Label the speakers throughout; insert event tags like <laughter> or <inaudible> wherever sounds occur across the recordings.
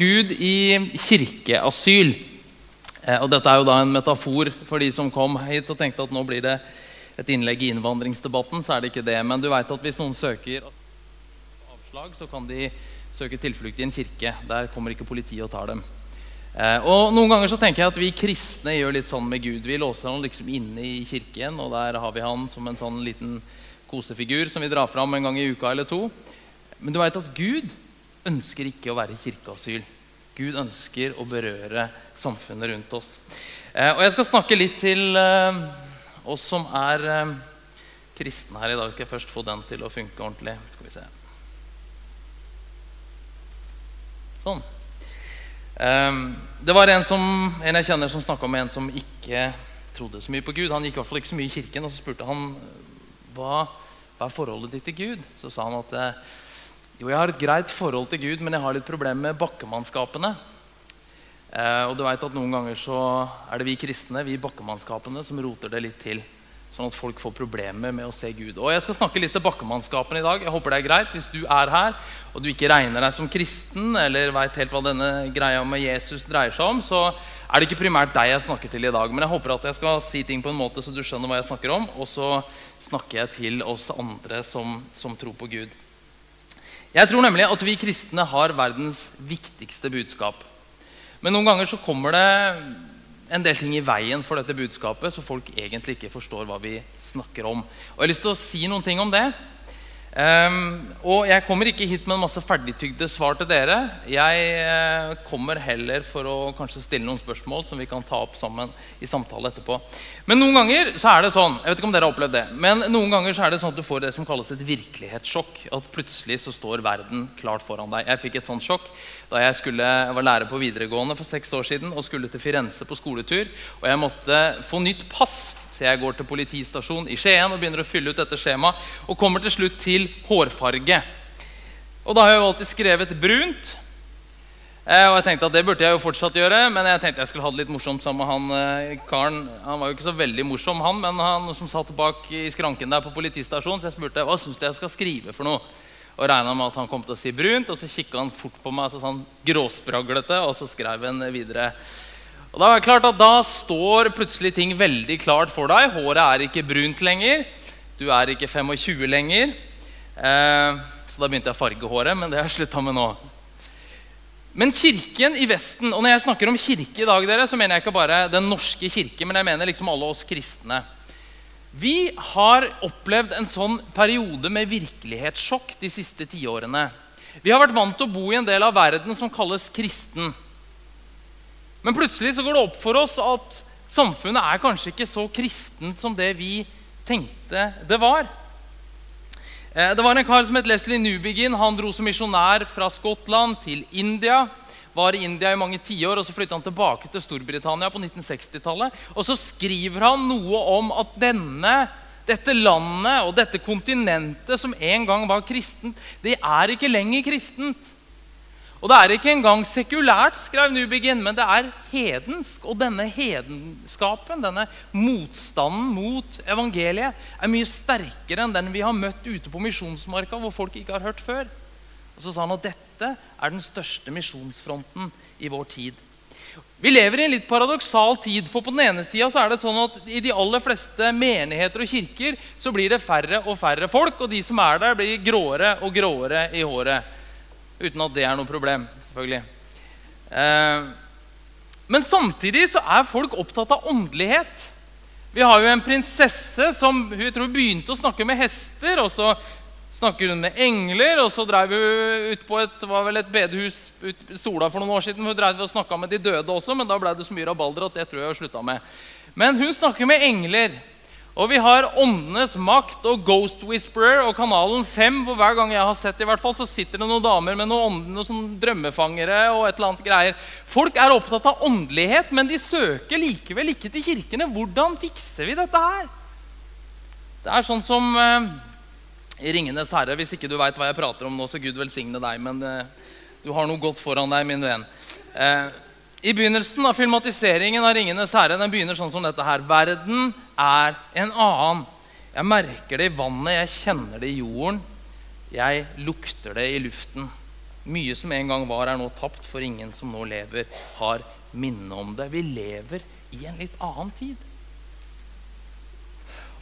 Speaker 1: Gud i kirkeasyl. Eh, og dette er jo da en metafor for de som kom hit og tenkte at nå blir det et innlegg i innvandringsdebatten. så er det ikke det. Men du vet at hvis noen søker avslag, så kan de søke tilflukt i en kirke. Der kommer ikke politiet og tar dem. Eh, og Noen ganger så tenker jeg at vi kristne gjør litt sånn med Gud. Vi låser han liksom inne i kirken, og der har vi han som en sånn liten kosefigur som vi drar fram en gang i uka eller to. Men du vet at Gud ønsker ikke å være kirkeasyl. Gud ønsker å berøre samfunnet rundt oss. Eh, og Jeg skal snakke litt til eh, oss som er eh, kristne her i dag. Skal jeg først få den til å funke ordentlig. Skal vi se. Sånn. Det var en, som, en jeg kjenner som snakka med en som ikke trodde så mye på Gud. Han gikk i hvert fall ikke så mye i kirken. Og så spurte han hva, hva er forholdet ditt til Gud. Så sa han at jo, jeg har et greit forhold til Gud, men jeg har litt problemer med bakkemannskapene. Eh, og du vet at Noen ganger så er det vi kristne vi bakkemannskapene, som roter det litt til. Sånn at folk får problemer med å se Gud. Og Jeg skal snakke litt til bakkemannskapene i dag. Jeg håper det er greit Hvis du er her og du ikke regner deg som kristen, eller vet helt hva denne greia med Jesus dreier seg om, så er det ikke primært deg jeg snakker til i dag. Men jeg håper at jeg skal si ting på en måte så du skjønner hva jeg snakker om. Og så snakker jeg til oss andre som, som tror på Gud. Jeg tror nemlig at vi kristne har verdens viktigste budskap. Men noen ganger så kommer det en del ting i veien for dette budskapet, så folk egentlig ikke forstår hva vi snakker om. Og Jeg har lyst til å si noen ting om det. Um, og jeg kommer ikke hit med en masse ferdigtygde svar til dere. Jeg uh, kommer heller for å kanskje stille noen spørsmål som vi kan ta opp sammen i samtale etterpå. Men noen ganger så er det sånn jeg vet ikke om dere har opplevd det, men noen ganger så er det sånn at du får det som kalles et virkelighetssjokk. At plutselig så står verden klart foran deg. Jeg fikk et sånt sjokk da jeg, skulle, var lærer på videregående for seks år siden og skulle til Firenze på skoletur. Og jeg måtte få nytt pass. Så jeg går til politistasjonen i Skien og begynner å fylle ut dette skjemaet. Og kommer til slutt til hårfarge. Og da har jeg jo alltid skrevet brunt. Eh, og jeg tenkte at det burde jeg jo fortsatt gjøre, men jeg tenkte jeg skulle ha det litt morsomt sammen med han eh, karen. Han var jo ikke så veldig morsom, han, men han som satt bak i skranken der på politistasjonen. Så jeg spurte hva syns du jeg skal skrive for noe. Og regna med at han kom til å si brunt. Og så kikka han fort på meg, så sånn gråspraglete, og så skrev han videre. Og Da er det klart at da står plutselig ting veldig klart for deg. Håret er ikke brunt lenger. Du er ikke 25 lenger. Eh, så da begynte jeg å farge håret, men det har jeg slutta med nå. Men kirken i Vesten Og når jeg snakker om kirke i dag, dere, så mener jeg ikke bare Den norske kirke, men jeg mener liksom alle oss kristne. Vi har opplevd en sånn periode med virkelighetssjokk de siste tiårene. Vi har vært vant til å bo i en del av verden som kalles kristen. Men plutselig så går det opp for oss at samfunnet er kanskje ikke så kristent som det vi tenkte det var. Eh, det var en kar som het Leslie Newbegin. Han dro som misjonær fra Skottland til India. Var i India i mange tiår, og så flytta han tilbake til Storbritannia på 1960-tallet. Og så skriver han noe om at denne, dette landet og dette kontinentet som en gang var kristent, det er ikke lenger kristent. Og det er ikke engang sekulært, skrev Nubigin, men det er hedensk. Og denne hedenskapen, denne motstanden mot evangeliet, er mye sterkere enn den vi har møtt ute på misjonsmarka, hvor folk ikke har hørt før. Og så sa han at dette er den største misjonsfronten i vår tid. Vi lever i en litt paradoksal tid, for på den ene sida er det sånn at i de aller fleste menigheter og kirker så blir det færre og færre folk, og de som er der, blir gråere og gråere i håret. Uten at det er noe problem, selvfølgelig. Eh, men samtidig så er folk opptatt av åndelighet. Vi har jo en prinsesse som hun tror begynte å snakke med hester. og så snakker hun med engler, og så drev hun ut på et, var vel et bedehus ut Sola for noen år siden. Hun drev og snakka med de døde også, men da ble det så mye rabalder at det tror jeg hun slutta med. Men hun snakker med engler. Og vi har Åndenes makt og Ghost Whisperer og Kanalen 5. hvor hver gang jeg har sett i hvert fall, så sitter det noen damer med noen, ånden, noen drømmefangere og et eller annet greier. Folk er opptatt av åndelighet, men de søker likevel ikke til kirkene. Hvordan fikser vi dette her? Det er sånn som eh, 'Ringenes herre'. Hvis ikke du veit hva jeg prater om nå, så Gud velsigne deg. Men eh, du har noe godt foran deg, min venn. Eh, i begynnelsen av filmatiseringen av 'Ringenes herre' den begynner sånn som dette her. Verden er en annen. Jeg merker det i vannet, jeg kjenner det i jorden. Jeg lukter det i luften. Mye som en gang var, er nå tapt, for ingen som nå lever, har minne om det. Vi lever i en litt annen tid.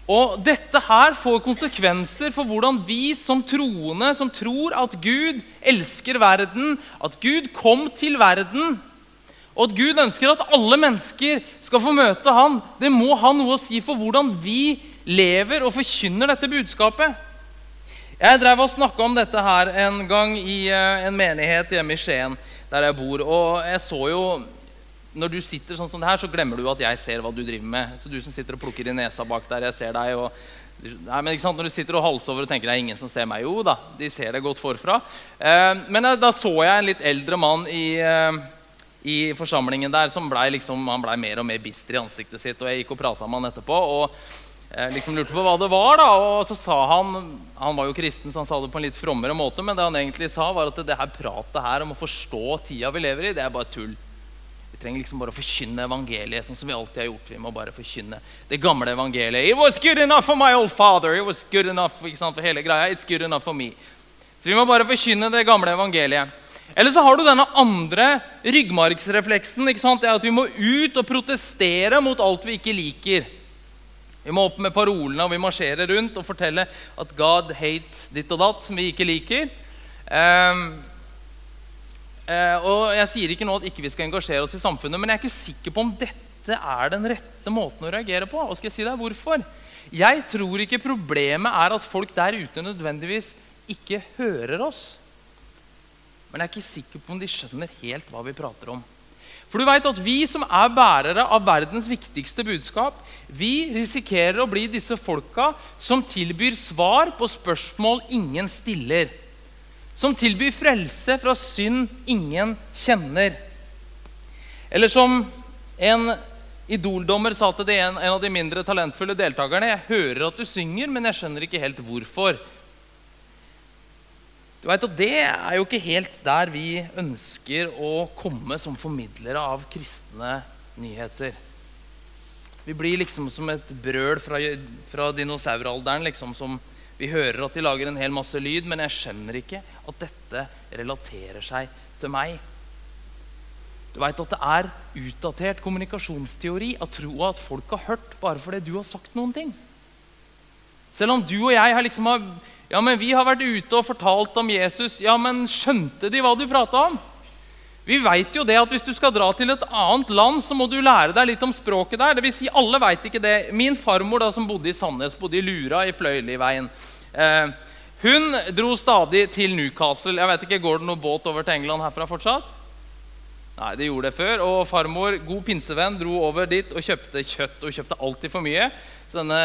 Speaker 1: Og dette her får konsekvenser for hvordan vi som troende, som tror at Gud elsker verden, at Gud kom til verden, og at Gud ønsker at alle mennesker skal få møte Han, det må ha noe å si for hvordan vi lever og forkynner dette budskapet. Jeg drev og snakka om dette her en gang i eh, en menighet hjemme i Skien, der jeg bor. Og jeg så jo Når du sitter sånn som det her, så glemmer du at jeg ser hva du driver med. Så du som sitter og plukker i nesa bak der, jeg ser deg. og Nei, men ikke sant? Når du sitter og halsover og tenker det er ingen som ser meg, jo da, de ser det godt forfra. Eh, men eh, da så jeg en litt eldre mann i, eh, i forsamlingen der som ble, liksom, han ble mer og mer bister i ansiktet sitt. Og jeg gikk og prata med han etterpå. og eh, liksom lurte på hva det var. da, og så sa Han han var jo kristen, så han sa det på en litt frommere måte, men det han egentlig sa, var at det her pratet her om å forstå tida vi lever i, det er bare tull. Vi trenger liksom bare å forkynne evangeliet, sånn som vi alltid har gjort. Vi må bare forkynne det gamle evangeliet. It was good enough for my old father. It was good enough for hele greia. It's good enough for me. Så vi må bare forkynne det gamle evangeliet. Eller så har du denne andre ryggmargsrefleksen. ikke sant, det er at Vi må ut og protestere mot alt vi ikke liker. Vi må opp med parolene og vi marsjerer rundt og fortelle at God hate ditt og datt, som vi ikke liker. Um, og Jeg sier ikke nå at ikke vi skal engasjere oss i samfunnet, men jeg er ikke sikker på om dette er den rette måten å reagere på. Og skal jeg si deg hvorfor? Jeg tror ikke problemet er at folk der ute nødvendigvis ikke hører oss. Men jeg er ikke sikker på om de skjønner helt hva vi prater om. For du vet at Vi som er bærere av verdens viktigste budskap, vi risikerer å bli disse folka som tilbyr svar på spørsmål ingen stiller. Som tilbyr frelse fra synd ingen kjenner. Eller som en idoldommer sa til en, en av de mindre talentfulle deltakerne. Jeg hører at du synger, men jeg skjønner ikke helt hvorfor. Du vet at Det er jo ikke helt der vi ønsker å komme som formidlere av kristne nyheter. Vi blir liksom som et brøl fra, fra dinosauralderen. Liksom, som Vi hører at de lager en hel masse lyd, men jeg skjønner ikke at dette relaterer seg til meg. Du vet at det er utdatert kommunikasjonsteori å tro at folk har hørt bare fordi du har sagt noen ting. Selv om du og jeg har liksom ja, men vi har vært ute og fortalt om Jesus. Ja, men skjønte de hva du prata om? Vi vet jo det at Hvis du skal dra til et annet land, så må du lære deg litt om språket der. Det vil si, alle vet ikke det. Min farmor, da, som bodde i Sandnes, bodde i Lura i Fløyliveien. Eh, hun dro stadig til Newcastle. Jeg vet ikke, Går det noen båt over til England herfra fortsatt? Nei, det gjorde det før. Og farmor, god pinsevenn, dro over dit og kjøpte kjøtt. Og kjøpte alltid for mye. Så denne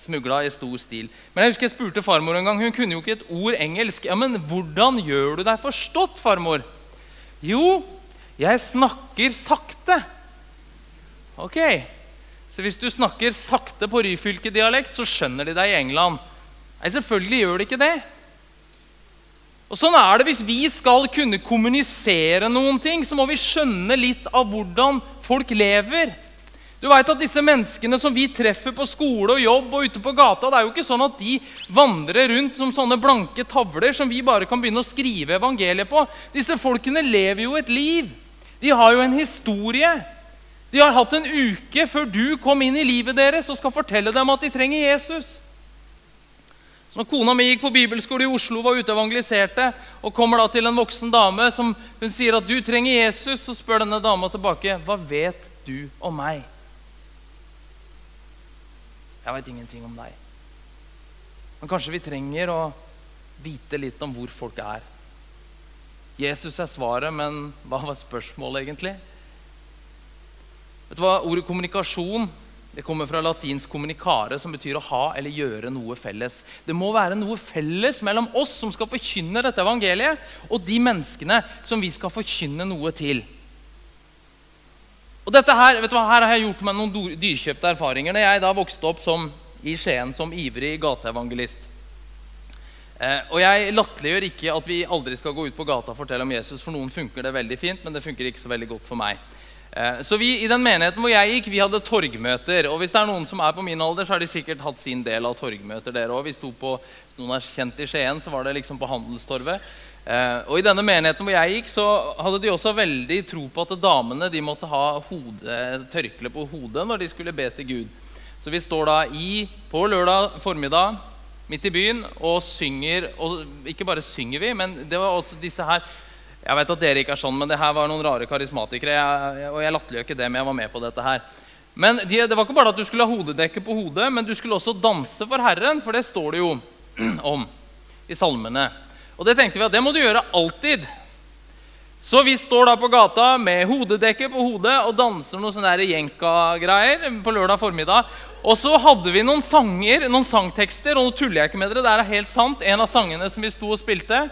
Speaker 1: smugla i stor stil. Men jeg husker jeg spurte farmor en gang. Hun kunne jo ikke et ord engelsk. Ja, men hvordan gjør du deg forstått, farmor? Jo, jeg snakker sakte. Ok, Så hvis du snakker sakte på Ryfylke-dialekt, så skjønner de deg i England. Nei, selvfølgelig gjør de ikke det. Og Sånn er det hvis vi skal kunne kommunisere noen ting, så må vi skjønne litt av hvordan folk lever. Du vet at Disse menneskene som vi treffer på skole og jobb og ute på gata, det er jo ikke sånn at de vandrer rundt som sånne blanke tavler som vi bare kan begynne å skrive evangeliet på. Disse folkene lever jo et liv. De har jo en historie. De har hatt en uke før du kom inn i livet deres og skal fortelle dem at de trenger Jesus. Så når kona mi gikk på bibelskole i Oslo var ute evangeliserte, og kommer da til en voksen dame som hun sier at du trenger Jesus, så spør denne dama tilbake hva vet du om meg. Jeg veit ingenting om deg. Men kanskje vi trenger å vite litt om hvor folk er. Jesus er svaret, men hva var spørsmålet egentlig? Vet du hva? Ordet kommunikasjon det kommer fra latinsk 'communicare', som betyr å ha eller gjøre noe felles. Det må være noe felles mellom oss som skal forkynne dette evangeliet, og de menneskene som vi skal forkynne noe til. Og dette Her vet du hva, her har jeg gjort meg noen dyrkjøpte erfaringer. Når jeg da vokste opp som, i Skien som ivrig gateevangelist. Eh, og Jeg latterliggjør ikke at vi aldri skal gå ut på gata og fortelle om Jesus. For noen funker det veldig fint, men det funker ikke så veldig godt for meg. Eh, så vi, I den menigheten hvor jeg gikk, vi hadde torgmøter. Og hvis det er noen som er på min alder, så har de sikkert hatt sin del av torgmøter. dere også. Hvis noen er kjent i Skien, så var det liksom på Handelstorvet. Eh, og I denne menigheten hvor jeg gikk, så hadde de også veldig tro på at damene de måtte ha tørkle på hodet når de skulle be til Gud. Så vi står da i, på lørdag formiddag midt i byen og synger. Og ikke bare synger vi, men det var også disse her Jeg vet at dere ikke er sånn, men det her var noen rare karismatikere. Jeg, og jeg latterliggjør ikke det, men jeg var med på dette her. Men de, det var ikke bare at du skulle ha hodedekke på hodet, men du skulle også danse for Herren, for det står det jo <clears throat> om i salmene. Og det tenkte vi at det må du gjøre alltid. Så vi står da på gata med hodedekke på hodet og danser noen sånne jenka-greier på lørdag formiddag. Og så hadde vi noen sanger, noen sangtekster, og nå tuller jeg ikke med dere. Det er helt sant. En av sangene som vi sto og spilte,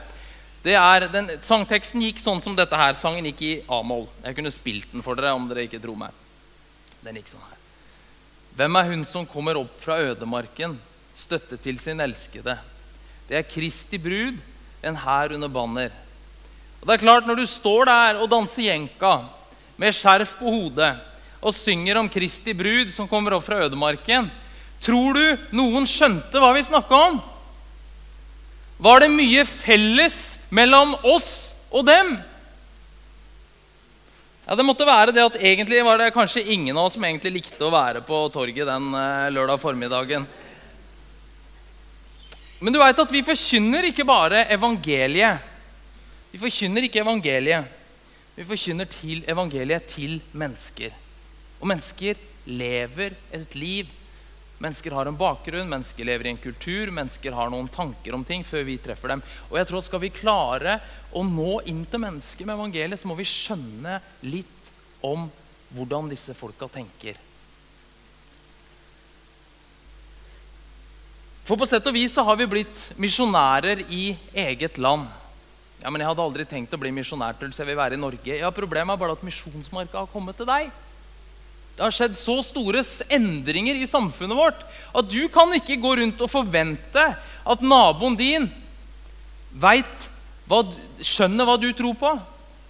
Speaker 1: det er, den, Sangteksten gikk sånn som dette her. Sangen gikk i A-moll. Jeg kunne spilt den for dere om dere ikke tror meg. Den gikk sånn her. Hvem er hun som kommer opp fra ødemarken, støtte til sin elskede? Det er Kristi brud en hær under banner. Og det er klart, Når du står der og danser jenka med skjerf på hodet og synger om Kristi brud som kommer opp fra ødemarken, tror du noen skjønte hva vi snakka om? Var det mye felles mellom oss og dem? Ja, Det måtte være det at egentlig var det kanskje ingen av oss som egentlig likte å være på torget den eh, lørdag formiddagen. Men du veit at vi forkynner ikke bare evangeliet. Vi forkynner ikke evangeliet. Vi forkynner til evangeliet til mennesker. Og mennesker lever et liv. Mennesker har en bakgrunn, mennesker lever i en kultur, mennesker har noen tanker om ting før vi treffer dem. Og jeg tror at Skal vi klare å nå inn til mennesker med evangeliet, så må vi skjønne litt om hvordan disse folka tenker. For på sett og vis så har vi blitt misjonærer i eget land. Ja, men Jeg hadde aldri tenkt å bli misjonær til så jeg vil være i Norge. Ja, Problemet er bare at misjonsmarka har kommet til deg. Det har skjedd så store endringer i samfunnet vårt at du kan ikke gå rundt og forvente at naboen din hva, skjønner hva du tror på.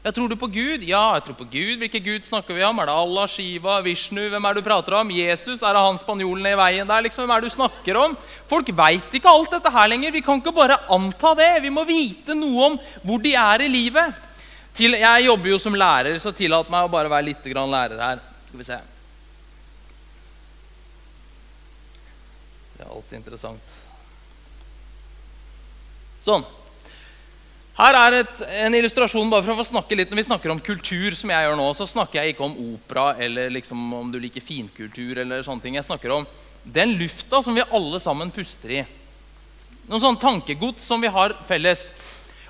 Speaker 1: Jeg tror du på Gud? Ja, jeg tror på Gud. Hvilken Gud snakker vi om? Er det Allah, Shiva, Vishnu? Hvem er det du prater om? Jesus? Er det han spanjolen i veien der? Liksom, hvem er det du snakker om? Folk veit ikke alt dette her lenger. Vi kan ikke bare anta det. Vi må vite noe om hvor de er i livet. Til, jeg jobber jo som lærer, så tillat meg å bare være litt lærer her. Skal vi se. Det er alltid interessant. Sånn. Her er et, en illustrasjon bare for å snakke litt Når vi snakker om kultur, som jeg gjør nå, så snakker jeg ikke om opera eller liksom om du liker finkultur. eller sånne ting. Jeg snakker om den lufta som vi alle sammen puster i. Noen sånn tankegods som vi har felles.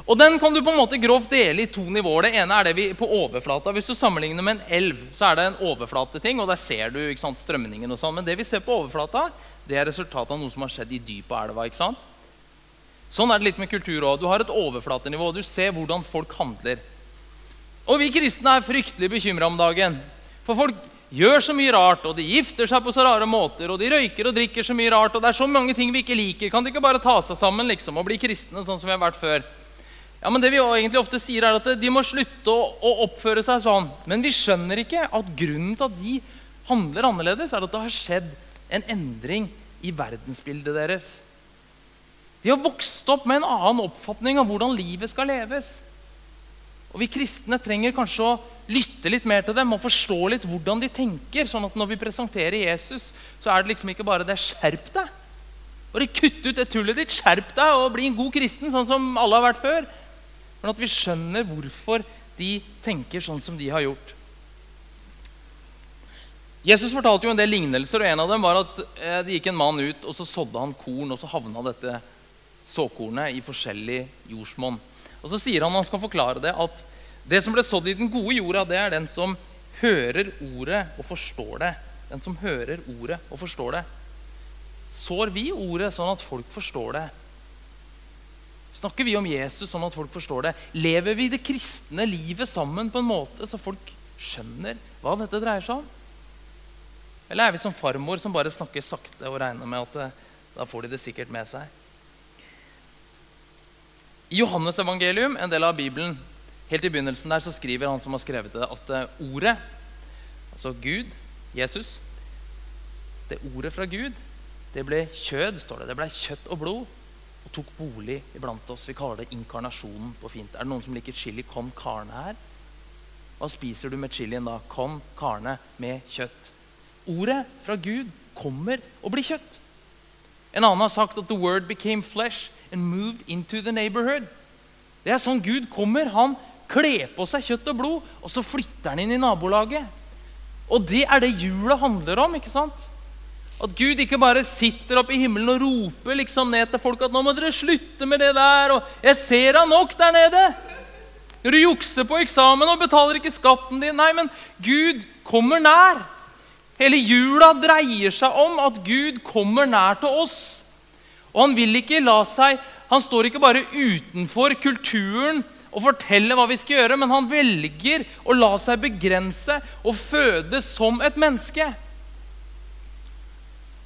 Speaker 1: Og Den kan du på en måte grovt dele i to nivåer. Det ene er det vi på overflata. Hvis du sammenligner med en elv, så er det en overflateting, og der ser du sant, strømningen. og sånn. Men det vi ser på overflata, det er resultatet av noe som har skjedd i dypet av elva. ikke sant? Sånn er det litt med kultur òg. Du har et overflatenivå. Du ser hvordan folk handler. Og vi kristne er fryktelig bekymra om dagen. For folk gjør så mye rart, og de gifter seg på så rare måter, og de røyker og drikker så mye rart, og det er så mange ting vi ikke liker. Kan de ikke bare ta seg sammen liksom, og bli kristne, sånn som vi har vært før? Ja, men det vi egentlig ofte sier er at De må slutte å, å oppføre seg sånn. Men vi skjønner ikke at grunnen til at de handler annerledes, er at det har skjedd en endring i verdensbildet deres. De har vokst opp med en annen oppfatning av hvordan livet skal leves. Og Vi kristne trenger kanskje å lytte litt mer til dem og forstå litt hvordan de tenker. sånn at når vi presenterer Jesus, så er det liksom ikke bare det 'skjerp deg'. Bare kutt ut det tullet ditt, skjerp deg og bli en god kristen, sånn som alle har vært før. Men at vi skjønner hvorfor de tenker sånn som de har gjort. Jesus fortalte jo en del lignelser, og en av dem var at eh, det gikk en mann ut, og så sådde han korn, og så havna dette såkornet i forskjellig jordsmonn. Og så sier han han skal forklare det, at det som ble sådd i den gode jorda, det er den som hører ordet og forstår det. Den som hører ordet og forstår det. Sår vi ordet sånn at folk forstår det? Snakker vi om Jesus sånn at folk forstår det? Lever vi det kristne livet sammen på en måte så folk skjønner hva dette dreier seg om? Eller er vi som farmor som bare snakker sakte og regner med at da får de det sikkert med seg? I Johannes evangelium, en del av Bibelen, helt i begynnelsen der, så skriver han som har skrevet det, at eh, ordet, altså Gud, Jesus Det ordet fra Gud, det ble kjød, står det. Det ble kjøtt og blod. og tok bolig iblant oss. Vi kaller det inkarnasjonen på fint. Er det noen som liker chili con carne her? Hva spiser du med chilien da? Con carne med kjøtt. Ordet fra Gud kommer og blir kjøtt. En annen har sagt at the word became flesh and moved into the neighborhood. Det er sånn Gud kommer. Han kler på seg kjøtt og blod, og så flytter han inn i nabolaget. Og det er det jula handler om. ikke sant? At Gud ikke bare sitter oppe i himmelen og roper liksom ned til folk at 'nå må dere slutte med det der', og 'jeg ser deg nok der nede'. Når du jukser på eksamen og betaler ikke skatten din. Nei, men Gud kommer nær. Hele jula dreier seg om at Gud kommer nær til oss. Og han vil ikke la seg Han står ikke bare utenfor kulturen og forteller hva vi skal gjøre, men han velger å la seg begrense og føde som et menneske.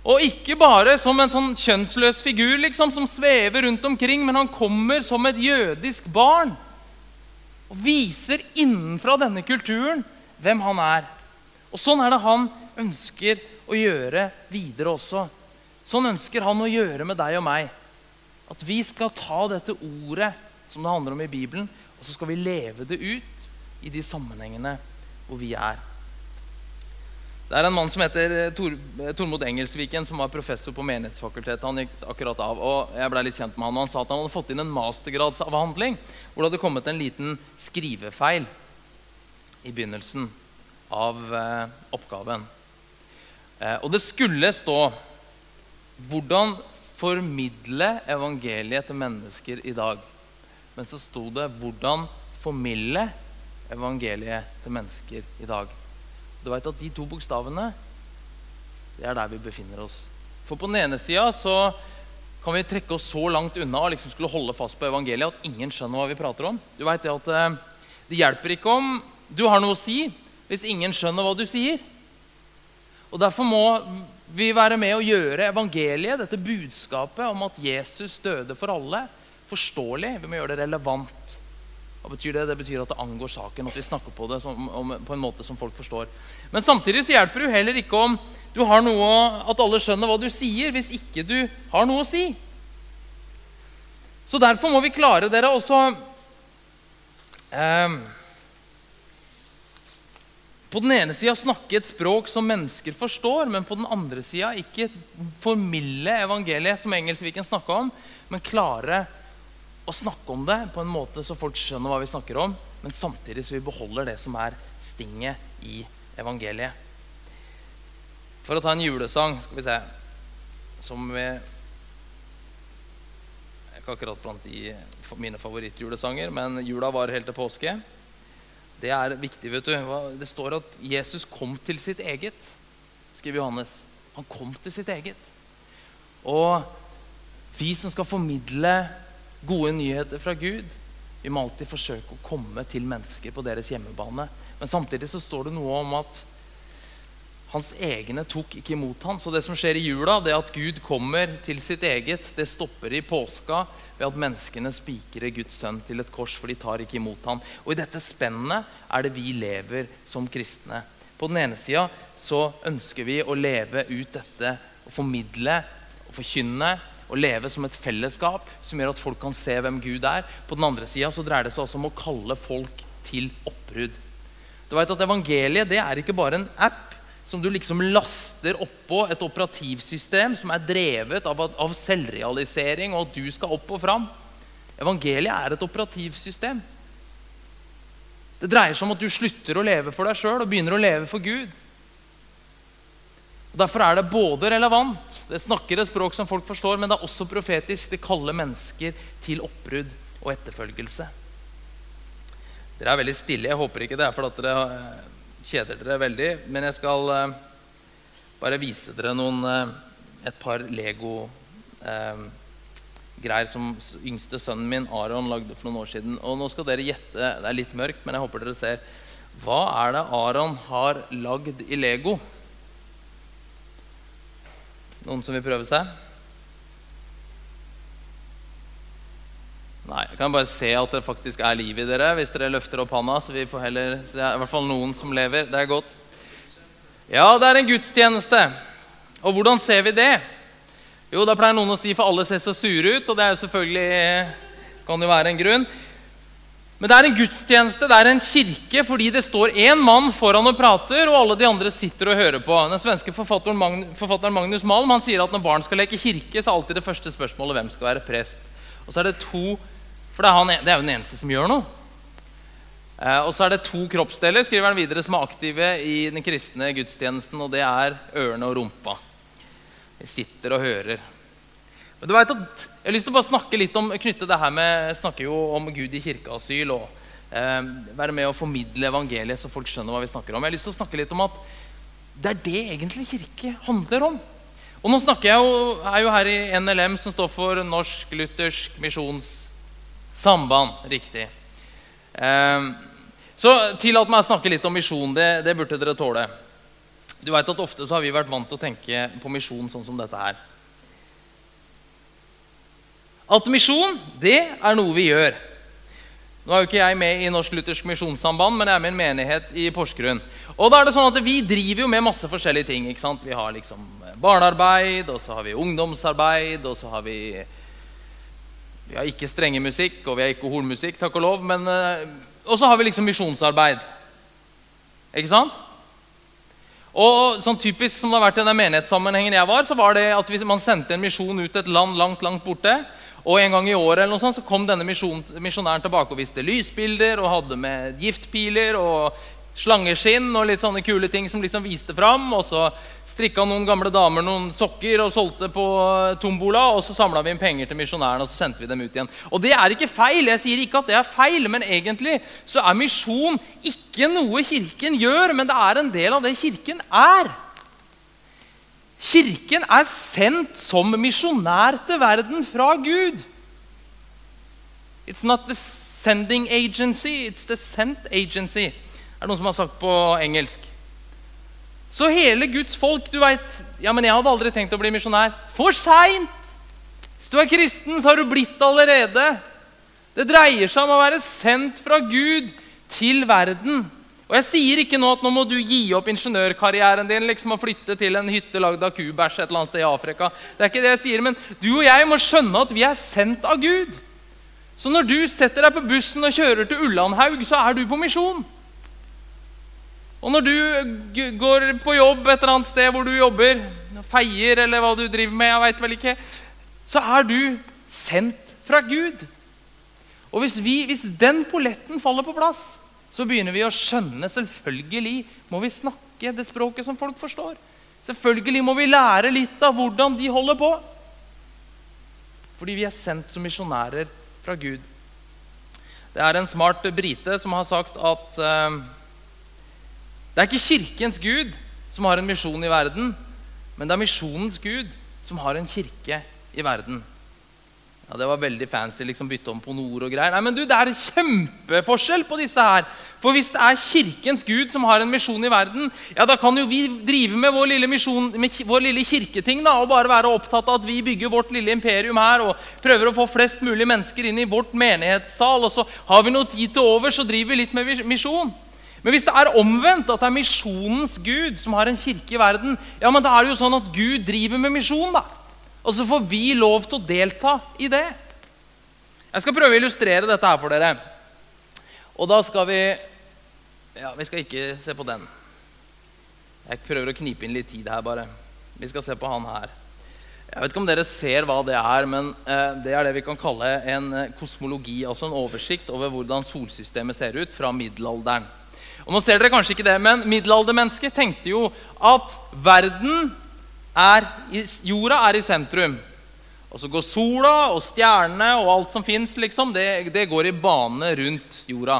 Speaker 1: Og ikke bare som en sånn kjønnsløs figur liksom, som svever rundt omkring, men han kommer som et jødisk barn og viser innenfra denne kulturen hvem han er. Og Sånn er det han ønsker å gjøre videre også. Sånn ønsker han å gjøre med deg og meg. At vi skal ta dette ordet som det handler om i Bibelen, og så skal vi leve det ut i de sammenhengene hvor vi er. Det er en mann som heter eh, Tor, eh, Tormod Engelsviken, som var professor på Menighetsfakultetet. Han gikk akkurat av, og jeg ble litt kjent med han, og han sa at han hadde fått inn en mastergradsavhandling hvor det hadde kommet en liten skrivefeil i begynnelsen av eh, oppgaven. Eh, og det skulle stå 'Hvordan formidle evangeliet til mennesker i dag'. Men så sto det 'Hvordan formidle evangeliet til mennesker i dag'. Du vet at De to bokstavene det er der vi befinner oss. For på den ene sida så kan vi trekke oss så langt unna og liksom skulle holde fast på evangeliet at ingen skjønner hva vi prater om. Du vet Det at eh, det hjelper ikke om du har noe å si, hvis ingen skjønner hva du sier. Og Derfor må vi være med å gjøre evangeliet, dette budskapet om at Jesus døde for alle, forståelig. Vi må gjøre det relevant. Hva betyr det? Det betyr at det angår saken, at vi snakker på det som, om, på en måte som folk forstår. Men samtidig så hjelper det jo heller ikke om du har noe, at alle skjønner hva du sier, hvis ikke du har noe å si. Så derfor må vi klare dere også eh, På den ene sida snakke et språk som mennesker forstår, men på den andre sida ikke formille evangeliet, som Engelsviken snakka om, men klare å snakke om det på en måte så folk skjønner hva vi snakker om, men samtidig så vi beholder det som er stinget i evangeliet. For å ta en julesang skal vi se, som vi ikke akkurat blant de, mine favorittjulesanger, men jula var helt til påske. Det er viktig. vet du. Det står at Jesus kom til sitt eget, skriver Johannes. Han kom til sitt eget. Og vi som skal formidle gode nyheter fra Gud. Vi må alltid forsøke å komme til mennesker på deres hjemmebane. Men samtidig så står det noe om at hans egne tok ikke imot ham. Så det som skjer i jula, det at Gud kommer til sitt eget, det stopper i påska ved at menneskene spikrer Guds sønn til et kors, for de tar ikke imot ham. Og i dette spennet er det vi lever som kristne. På den ene sida så ønsker vi å leve ut dette å formidle og forkynne å leve som et fellesskap som gjør at folk kan se hvem Gud er. På den andre sida dreier det seg også om å kalle folk til oppbrudd. Du vet at Evangeliet det er ikke bare en app som du liksom laster oppå et operativsystem som er drevet av, av selvrealisering og at du skal opp og fram. Evangeliet er et operativsystem. Det dreier seg om at du slutter å leve for deg sjøl og begynner å leve for Gud. Og Derfor er det både relevant, det snakker et språk som folk forstår, men det er også profetisk. Det kaller mennesker til oppbrudd og etterfølgelse. Dere er veldig stille. Jeg håper ikke det er fordi dere kjeder dere veldig. Men jeg skal eh, bare vise dere noen, eh, et par Lego-greier eh, som yngste sønnen min Aron lagde for noen år siden. Og nå skal dere gjette. Det er litt mørkt, men jeg håper dere ser. Hva er det Aron har lagd i Lego? Noen som vil prøve seg? Nei, Jeg kan bare se at det faktisk er liv i dere hvis dere løfter opp handa. så vi får heller se i hvert fall noen som lever. Det er godt. Ja, det er en gudstjeneste. Og hvordan ser vi det? Jo, da pleier noen å si for alle ser så sure ut, og det er jo selvfølgelig kan jo være en grunn. Men det er en gudstjeneste, det er en kirke, fordi det står én mann foran og prater, og alle de andre sitter og hører på. Den svenske forfatteren, Magn forfatteren Magnus Malm han sier at når barn skal leke kirke, så er alltid det første spørsmålet hvem skal være prest. Og så er det to, For det er, han, det er jo den eneste som gjør noe. Eh, og så er det to kroppsdeler skriver han videre, som er aktive i den kristne gudstjenesten, og det er ørene og rumpa. Vi sitter og hører. Men du vet at jeg har lyst til å bare snakke litt om, knytte det her med, snakker jo om Gud i kirkeasyl og eh, være med å formidle evangeliet så folk skjønner hva vi snakker om. Jeg har lyst til å snakke litt om at det er det egentlig kirke handler om. Og nå snakker jeg jo, er jo her i NLM, som står for Norsk Luthersk Misjonssamband. Riktig. Eh, så tillat meg å snakke litt om misjon. Det, det burde dere tåle. Du vet at Ofte så har vi vært vant til å tenke på misjon sånn som dette her. At misjon, det er noe vi gjør. Nå er jo ikke jeg med i Norsk Luthersk Misjonssamband, men jeg er med i en menighet i Porsgrunn. Og da er det sånn at Vi driver jo med masse forskjellige ting. ikke sant? Vi har liksom barnearbeid, og så har vi ungdomsarbeid, og så har vi Vi har ikke strenge musikk, og vi har ikke hornmusikk, takk og lov. Men, eh, og så har vi liksom misjonsarbeid. Ikke sant? Og sånn typisk som det har vært i den menighetssammenhengen jeg var, så var det at hvis man sendte en misjon ut et land langt, langt borte, og en gang i året eller noe sånt, så kom denne misjonæren tilbake og viste lysbilder og hadde med giftpiler og slangeskinn og litt sånne kule ting som liksom viste fram. Og så strikka noen gamle damer noen sokker og solgte på tombola. Og så samla vi inn penger til misjonærene og så sendte vi dem ut igjen. Og det er ikke feil. Jeg sier ikke at det er feil, men egentlig så er misjon ikke noe Kirken gjør, men det er en del av det Kirken er. Kirken er sendt som misjonær til verden fra Gud. It's not the sending agency, it's the sent agency. Er det noen som har sagt på engelsk. Så hele Guds folk du vet, ja, men 'Jeg hadde aldri tenkt å bli misjonær.' For seint! Hvis du er kristen, så har du blitt allerede. Det dreier seg om å være sendt fra Gud til verden. Og Jeg sier ikke nå at nå må du gi opp ingeniørkarrieren din liksom, og flytte til en hytte lagd av kubæsj et eller annet sted i Afrika. Det er ikke det jeg sier, Men du og jeg må skjønne at vi er sendt av Gud. Så når du setter deg på bussen og kjører til Ullandhaug, så er du på misjon. Og når du går på jobb et eller annet sted hvor du jobber, feier eller hva du driver med, jeg vet vel ikke, så er du sendt fra Gud. Og hvis, vi, hvis den polletten faller på plass, så begynner vi å skjønne Selvfølgelig må vi snakke det språket som folk forstår. Selvfølgelig må vi lære litt av hvordan de holder på. Fordi vi er sendt som misjonærer fra Gud. Det er en smart brite som har sagt at uh, det er ikke kirkens gud som har en misjon i verden, men det er misjonens gud som har en kirke i verden. Ja, Det var veldig fancy. liksom Bytte om på noe og greier. Nei, men du, Det er kjempeforskjell på disse her. For hvis det er Kirkens Gud som har en misjon i verden, ja, da kan jo vi drive med vår lille, misjon, med vår lille kirketing da, og bare være opptatt av at vi bygger vårt lille imperium her og prøver å få flest mulig mennesker inn i vårt menighetssal. Og så har vi noe tid til over, så driver vi litt med misjon. Men hvis det er omvendt, at det er misjonens Gud som har en kirke i verden, ja, men da er det jo sånn at Gud driver med misjon. da. Og så får vi lov til å delta i det. Jeg skal prøve å illustrere dette her for dere. Og da skal vi Ja, vi skal ikke se på den. Jeg prøver å knipe inn litt tid her, bare. Vi skal se på han her. Jeg vet ikke om dere ser hva det er, men eh, det er det vi kan kalle en eh, kosmologi. Altså en oversikt over hvordan solsystemet ser ut fra middelalderen. Og nå ser dere kanskje ikke det, men Middelaldermennesket tenkte jo at verden er i, jorda er i sentrum. Og så går sola og stjernene og alt som fins, liksom, det, det, går i bane rundt jorda.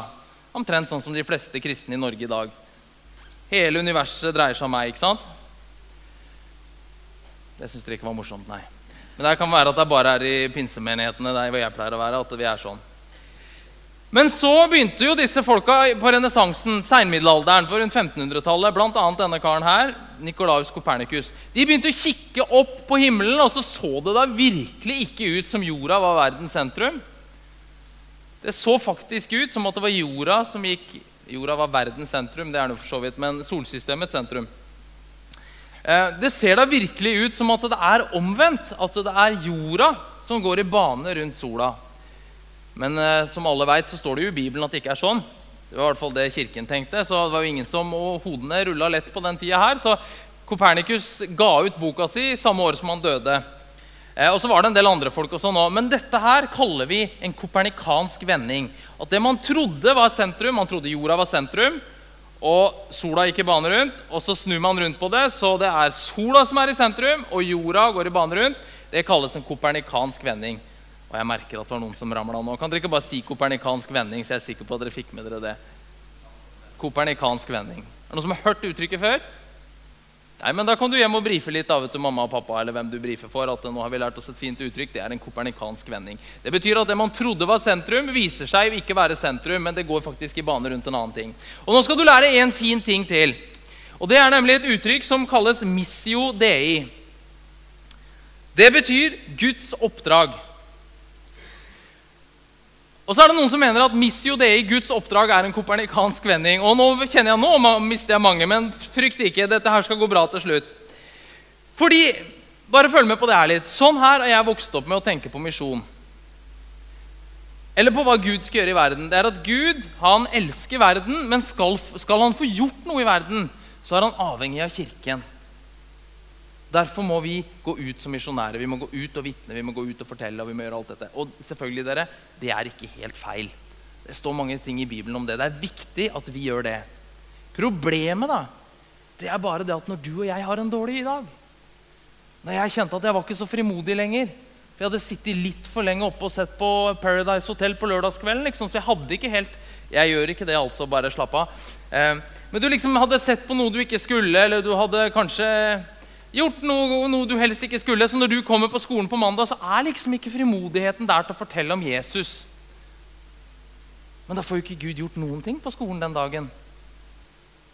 Speaker 1: Omtrent sånn som de fleste kristne i Norge i dag. Hele universet dreier seg om meg, ikke sant? Det syns dere ikke var morsomt, nei. Men det kan være at det bare er i pinsemenighetene der hvor jeg pleier å være, at vi er sånn. Men så begynte jo disse folka på renessansen, seinmiddelalderen, på rundt 1500-tallet, bl.a. denne karen her, Nikolaus Kopernikus. De begynte å kikke opp på himmelen, og så så det da virkelig ikke ut som jorda var verdens sentrum. Det så faktisk ut som at det var jorda som gikk Jorda var verdens sentrum, det er det for så vidt, men solsystemets sentrum. Eh, det ser da virkelig ut som at det er omvendt. At det er jorda som går i bane rundt sola. Men eh, som alle vet, så står det jo i Bibelen at det ikke er sånn. Det var i hvert fall det kirken tenkte. så det var jo ingen som, og Hodene rulla lett på den tida her. Så Kopernikus ga ut boka si samme år som han døde. Eh, og så var det en del andre folk også nå. Men dette her kaller vi en kopernikansk vending. At det man trodde var sentrum, man trodde jorda var sentrum, og sola gikk i bane rundt, og så snur man rundt på det, så det er sola som er i sentrum, og jorda går i bane rundt. Det kalles en kopernikansk vending. Og jeg merker at det var noen som ramla nå. Kan dere ikke bare si kopernikansk vending, så jeg er sikker på at dere fikk med dere det? Kopernikansk vending. Er det noen som har hørt uttrykket før? Nei, men Da kan du hjem og brife litt da, vet du, mamma og pappa eller hvem du brifer for. at nå har vi lært oss et fint uttrykk. Det er en kopernikansk vending. Det betyr at det man trodde var sentrum, viser seg ikke være sentrum, men det går faktisk i bane rundt en annen ting. Og Nå skal du lære en fin ting til. Og Det er nemlig et uttrykk som kalles missio dei. Det betyr Guds oppdrag. Og så er det noen som mener at missio dei, Guds oppdrag, er en kopernikansk vending. Og nå kjenner jeg, nå mister jeg mange, men frykt ikke. Dette her skal gå bra til slutt. Fordi, Bare følg med på det her litt. Sånn her har jeg vokst opp med å tenke på misjon. Eller på hva Gud skal gjøre i verden. Det er at Gud han elsker verden, men skal, skal han få gjort noe i verden, så er han avhengig av Kirken. Derfor må vi gå ut som misjonærer. Vi må gå ut og vitne, vi må gå ut og fortelle. Og vi må gjøre alt dette. Og selvfølgelig, dere, det er ikke helt feil. Det står mange ting i Bibelen om det. Det er viktig at vi gjør det. Problemet da, det er bare det at når du og jeg har en dårlig dag Når jeg kjente at jeg var ikke så frimodig lenger For jeg hadde sittet litt for lenge oppe og sett på Paradise Hotel på lørdagskvelden. Liksom, så jeg hadde ikke helt Jeg gjør ikke det, altså. Bare slapp av. Eh, men du liksom hadde sett på noe du ikke skulle, eller du hadde kanskje gjort noe, noe, du helst ikke skulle. Så når du kommer på skolen på mandag, så er liksom ikke frimodigheten der til å fortelle om Jesus. Men da får jo ikke Gud gjort noen ting på skolen den dagen.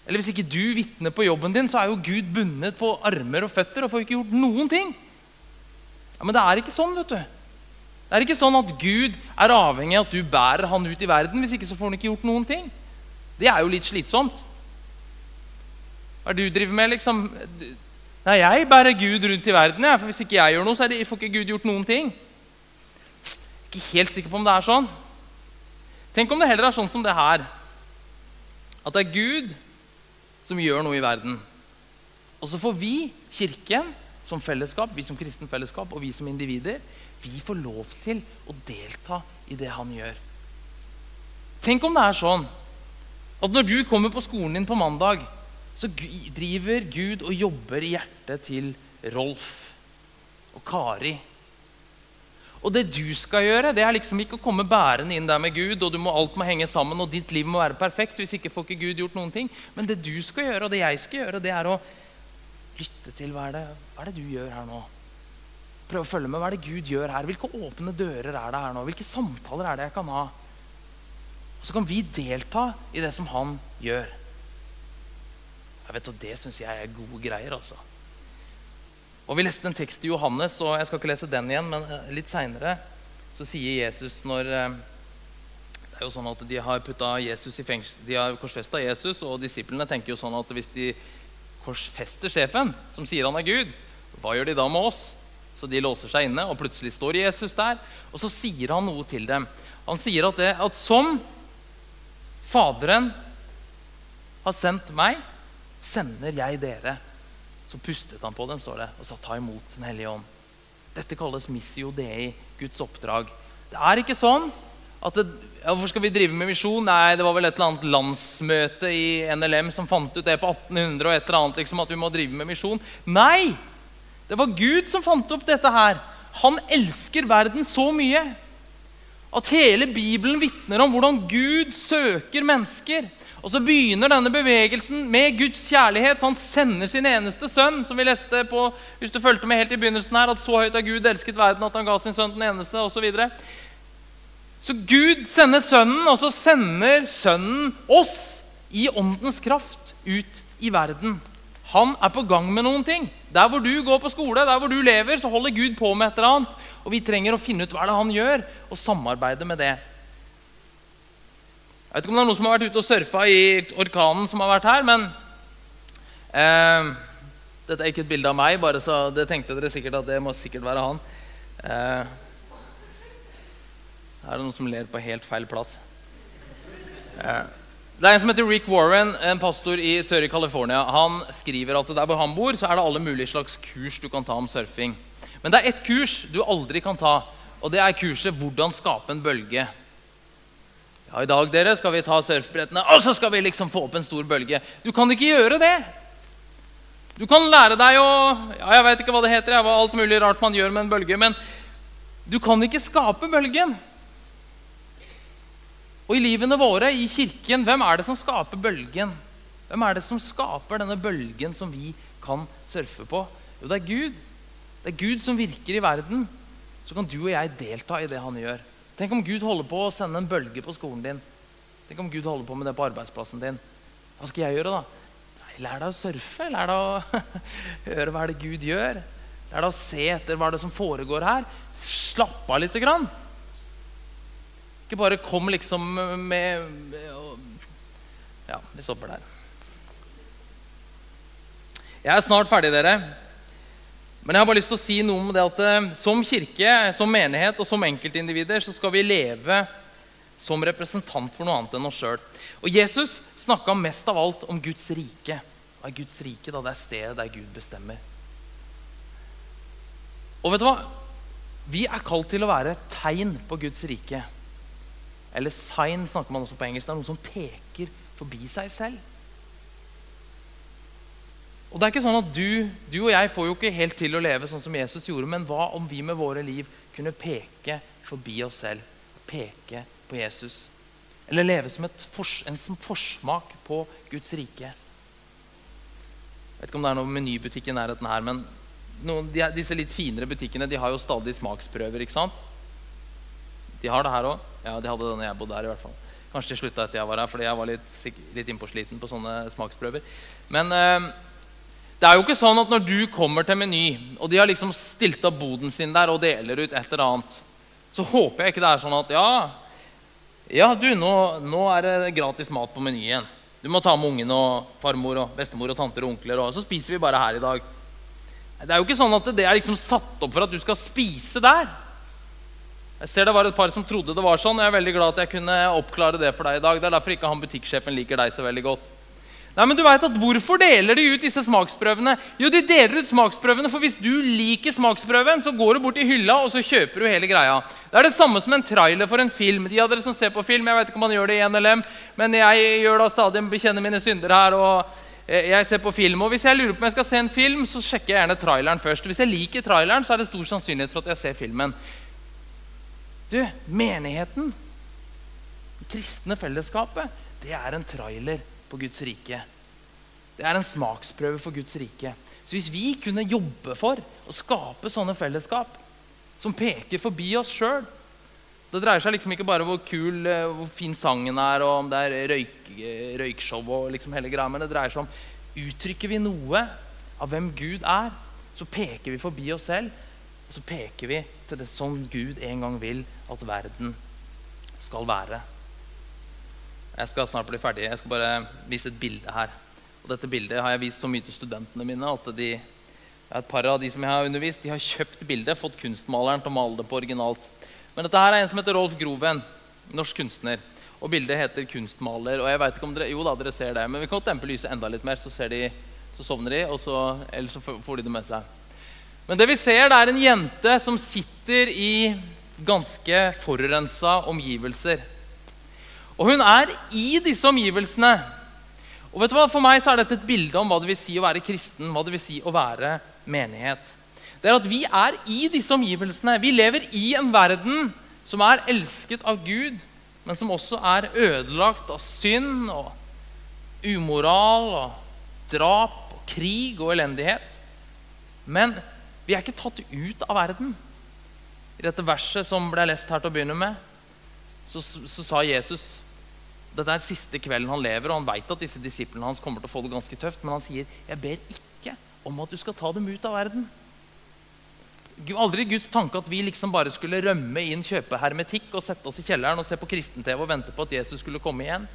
Speaker 1: Eller hvis ikke du vitner på jobben din, så er jo Gud bundet på armer og føtter og får ikke gjort noen ting. Ja, Men det er ikke sånn, vet du. Det er ikke sånn at Gud er avhengig av at du bærer han ut i verden. Hvis ikke så får han ikke gjort noen ting. Det er jo litt slitsomt. Hva er det du driver med, liksom? Nei, jeg bærer Gud rundt i verden. Ja, for Hvis ikke jeg gjør noe, så det, får ikke Gud gjort noen ting. Ikke helt sikker på om det er sånn. Tenk om det heller er sånn som det her. At det er Gud som gjør noe i verden. Og så får vi, Kirken, som fellesskap, vi som kristen fellesskap og vi som individer, vi får lov til å delta i det han gjør. Tenk om det er sånn at når du kommer på skolen din på mandag så driver Gud og jobber i hjertet til Rolf og Kari. Og det du skal gjøre, det er liksom ikke å komme bærende inn der med Gud, og må, alt må henge sammen, og ditt liv må være perfekt. Hvis ikke får ikke Gud gjort noen ting. Men det du skal gjøre, og det jeg skal gjøre, det er å lytte til hva er det, hva er det du gjør her nå. Prøve å følge med. Hva er det Gud gjør her? Hvilke åpne dører er det her nå? Hvilke samtaler er det jeg kan ha? Og så kan vi delta i det som han gjør. Jeg vet, og Det syns jeg er gode greier. altså. Og Vi leste en tekst i Johannes, og jeg skal ikke lese den igjen, men eh, litt seinere sier Jesus når eh, Det er jo sånn at De har putta Jesus i fengsel, de har korsfesta Jesus, og disiplene tenker jo sånn at hvis de korsfester sjefen, som sier han er Gud, hva gjør de da med oss? Så de låser seg inne, og plutselig står Jesus der. Og så sier han noe til dem. Han sier at, det, at som Faderen har sendt meg, sender jeg dere. Så pustet han på dem står det, og sa ta imot Den hellige ånd. Dette kalles missio dei, Guds oppdrag. Det er ikke sånn at det, ja, Hvorfor skal vi drive med misjon? Nei, Det var vel et eller annet landsmøte i NLM som fant ut det på 1800. og et eller annet, liksom, at vi må drive med misjon. Nei! Det var Gud som fant opp dette her. Han elsker verden så mye at hele Bibelen vitner om hvordan Gud søker mennesker. Og så begynner denne bevegelsen med Guds kjærlighet. Så han sender sin eneste sønn, som vi leste på hvis du fulgte med helt i begynnelsen her, at så høyt har Gud elsket verden at han ga sin sønn den eneste, osv. Så, videre. så Gud sender sønnen, og så sender sønnen oss i åndens kraft ut i verden. Han er på gang med noen ting. Der hvor du går på skole, der hvor du lever, så holder Gud på med et eller annet. Og vi trenger å finne ut hva det er han gjør, og samarbeide med det. Jeg vet ikke om det er noen som har vært ute og surfa i orkanen som har vært her, men eh, Dette er ikke et bilde av meg, bare så det tenkte dere sikkert at det må sikkert være han. Eh, her er det noen som ler på helt feil plass. Eh, det er En som heter Rick Warren, en pastor i sør i California. Han skriver at der hvor han bor, så er det alle mulige slags kurs du kan ta om surfing. Men det er ett kurs du aldri kan ta, og det er kurset 'Hvordan skape en bølge'. Ja, I dag dere, skal vi ta surfbrettene, og så skal vi liksom få opp en stor bølge. Du kan ikke gjøre det. Du kan lære deg å ja, Jeg vet ikke hva det heter, jeg, hva alt mulig rart man gjør med en bølge, men du kan ikke skape bølgen. Og i livene våre, i kirken, hvem er det som skaper bølgen? Hvem er det som skaper denne bølgen som vi kan surfe på? Jo, det er Gud. Det er Gud som virker i verden. Så kan du og jeg delta i det han gjør. Tenk om Gud holder på å sende en bølge på skolen din. Tenk om Gud holder på med det på arbeidsplassen din. Hva skal jeg gjøre, da? Lær deg å surfe. Lær deg å <laughs> høre hva er det Gud gjør. Lær deg å se etter hva er det som foregår her. Slapp av lite grann. Ikke bare kom liksom med, Ja, vi stopper der. Jeg er snart ferdig, dere. Men jeg har bare lyst til å si noe om det at eh, som kirke, som menighet og som enkeltindivider så skal vi leve som representant for noe annet enn oss sjøl. Og Jesus snakka mest av alt om Guds rike. Hva er Guds rike? da? Det er stedet der Gud bestemmer. Og vet du hva? Vi er kalt til å være tegn på Guds rike. Eller sign snakker man også på engelsk. Det er noe som peker forbi seg selv. Og det er ikke sånn at du, du, og jeg får jo ikke helt til å leve sånn som Jesus gjorde, men hva om vi med våre liv kunne peke forbi oss selv? Peke på Jesus? Eller leve som fors, en som forsmak på Guds rike? Jeg vet ikke om det er noe menybutikk i nærheten her, men noen, de, disse litt finere butikkene de har jo stadig smaksprøver. ikke sant? De har det her òg. Ja, de hadde det når jeg bodde her. i hvert fall. Kanskje de slutta etter jeg var her, fordi jeg var litt, litt innpåsliten på sånne smaksprøver. Men eh, det er jo ikke sånn at når du kommer til Meny, og de har liksom stilt opp boden sin der og deler ut et eller annet, så håper jeg ikke det er sånn at ja, ja du, nå, nå er det gratis mat på menyen. Du må ta med ungen og farmor og bestemor og tanter og onkler, og så spiser vi bare her i dag. Det er jo ikke sånn at det er liksom satt opp for at du skal spise der. Jeg ser Det var et par som trodde det var sånn. Jeg er veldig glad at jeg kunne oppklare det for deg i dag. Det er derfor ikke han butikksjefen liker deg så veldig godt. Nei, men du vet at Hvorfor deler de ut disse smaksprøvene? Jo, de deler ut smaksprøvene, for Hvis du liker smaksprøven, så går du bort i hylla og så kjøper du hele greia. Det er det samme som en trailer for en film. De av dere som ser på film, jeg vet ikke om man gjør det i NLM, men jeg gjør da stadig bekjenner mine synder her. og eh, jeg ser på film, og Hvis jeg lurer på om jeg skal se en film, så sjekker jeg gjerne traileren først. Hvis jeg liker traileren, så er det stor sannsynlighet for at jeg ser filmen. Du, menigheten, det kristne fellesskapet, det er en trailer på Guds rike. Det er en smaksprøve for Guds rike. Så hvis vi kunne jobbe for å skape sånne fellesskap som peker forbi oss sjøl Det dreier seg liksom ikke bare om hvor kul, eh, hvor fin sangen er, og om det er røyk, røykshow og liksom hele greia, men det dreier seg om uttrykker vi noe av hvem Gud er, så peker vi forbi oss selv, og så peker vi til det sånn Gud en gang vil at verden skal være. Jeg skal snart bli ferdig. Jeg skal bare vise et bilde her. Og dette bildet har jeg vist så mye til studentene mine at de, et par av de som jeg har undervist, de har kjøpt bildet, fått kunstmaleren til å male det på originalt. Men dette her er en som heter Rolf Groven, norsk kunstner. Og bildet heter 'Kunstmaler'. Og jeg vet ikke om dere, jo da, dere ser det, men vi kan dempe lyset enda litt mer, så, de, så sovner de, og så, eller så får de det med seg. Men det vi ser, det er en jente som sitter i ganske forurensa omgivelser. Og hun er i disse omgivelsene. Og vet du hva, For meg så er dette et bilde om hva det vil si å være kristen, hva det vil si å være menighet. Det er at Vi er i disse omgivelsene. Vi lever i en verden som er elsket av Gud, men som også er ødelagt av synd og umoral og drap og krig og elendighet. Men vi er ikke tatt ut av verden. I dette verset som ble lest her til å begynne med, så, så sa Jesus Dette er siste kvelden han lever, og han veit at disse disiplene hans kommer til å få det ganske tøft, men han sier, 'Jeg ber ikke om at du skal ta dem ut av verden'. Aldri Guds tanke at vi liksom bare skulle rømme inn, kjøpe hermetikk og sette oss i kjelleren og se på kristen-TV og vente på at Jesus skulle komme igjen.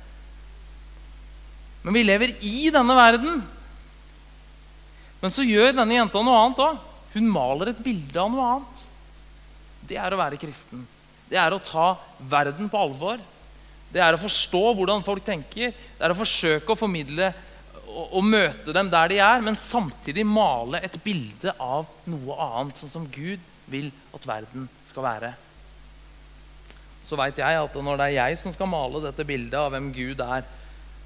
Speaker 1: Men vi lever i denne verden. Men så gjør denne jenta noe annet òg. Hun maler et bilde av noe annet. Det er å være kristen. Det er å ta verden på alvor. Det er å forstå hvordan folk tenker. Det er å forsøke å formidle og, og møte dem der de er, men samtidig male et bilde av noe annet, sånn som Gud vil at verden skal være. Så veit jeg at når det er jeg som skal male dette bildet av hvem Gud er,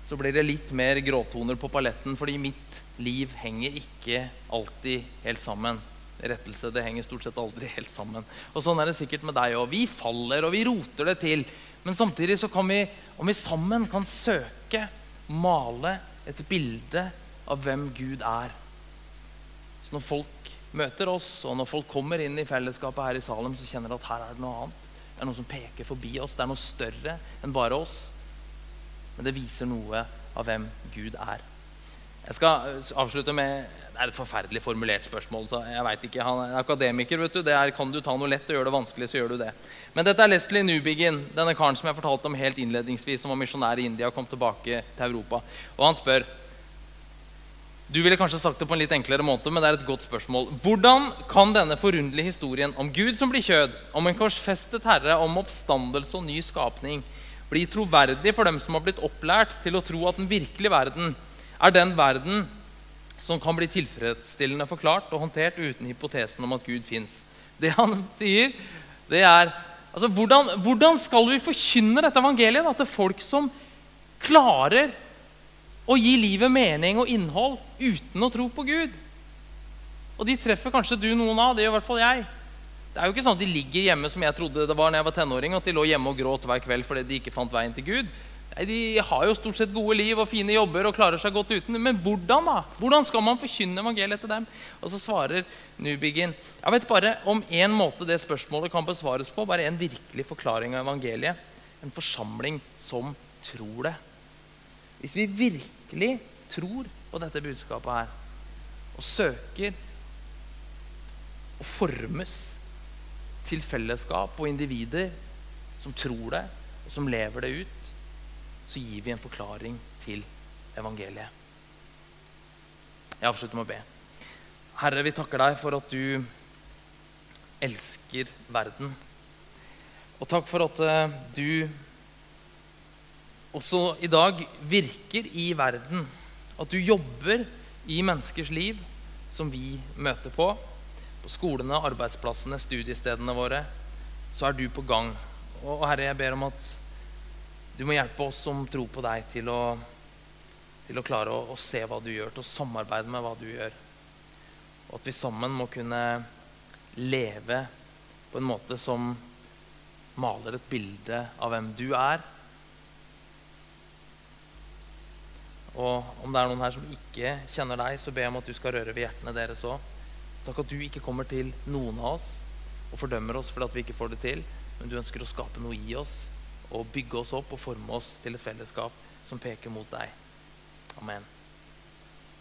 Speaker 1: så blir det litt mer gråtoner på paletten, fordi mitt liv henger ikke alltid helt sammen. Rettelse det henger stort sett aldri helt sammen. Og Sånn er det sikkert med deg òg. Vi faller og vi roter det til. Men samtidig så kan vi, om vi sammen kan søke, male et bilde av hvem Gud er. Så når folk møter oss, og når folk kommer inn i fellesskapet her i Salem, så kjenner de at her er det noe annet. Det er noe som peker forbi oss. Det er noe større enn bare oss. Men det viser noe av hvem Gud er. Jeg skal avslutte med Det er et forferdelig formulert spørsmål. så jeg vet ikke, Han er akademiker. vet du, det er, Kan du ta noe lett og gjøre det vanskelig, så gjør du det. Men dette er Leslie Newbigin, denne karen som jeg fortalte om helt innledningsvis, som var misjonær i India og kom tilbake til Europa. Og han spør du ville kanskje sagt det på en litt enklere måte, men det er et godt spørsmål. Hvordan kan denne forunderlige historien om Gud som blir kjød, om en korsfestet herre, om oppstandelse og ny skapning, bli troverdig for dem som har blitt opplært til å tro at den virkelige verden er den verden som kan bli tilfredsstillende forklart og håndtert uten hypotesen om at Gud fins. Det han sier, det er altså, hvordan, hvordan skal vi forkynne dette evangeliet da, til folk som klarer å gi livet mening og innhold uten å tro på Gud? Og de treffer kanskje du noen av. Det gjør i hvert fall jeg. Det er jo ikke sånn at de ligger hjemme som jeg trodde det var når jeg var tenåring, at de lå hjemme og gråt hver kveld fordi de ikke fant veien til Gud. Nei, De har jo stort sett gode liv og fine jobber og klarer seg godt uten. Men hvordan da? Hvordan skal man forkynne evangeliet til dem? Og så svarer Nubigin jeg vet bare om én måte det spørsmålet kan besvares på. Bare en virkelig forklaring av evangeliet. En forsamling som tror det. Hvis vi virkelig tror på dette budskapet her, og søker å formes til fellesskap og individer som tror det, og som lever det ut, så gir vi en forklaring til evangeliet. Jeg avslutter med å be. Herre, vi takker deg for at du elsker verden. Og takk for at uh, du også i dag virker i verden. At du jobber i menneskers liv som vi møter på på skolene, arbeidsplassene, studiestedene våre, så er du på gang. Og Herre, jeg ber om at du må hjelpe oss som tror på deg, til å, til å klare å, å, se hva du gjør, til å samarbeide med hva du gjør. Og at vi sammen må kunne leve på en måte som maler et bilde av hvem du er. Og om det er noen her som ikke kjenner deg, så ber jeg om at du skal røre ved hjertene deres òg. Takk at du ikke kommer til noen av oss og fordømmer oss fordi vi ikke får det til, men du ønsker å skape noe i oss og bygge oss opp og forme oss til et fellesskap som peker mot deg. Amen.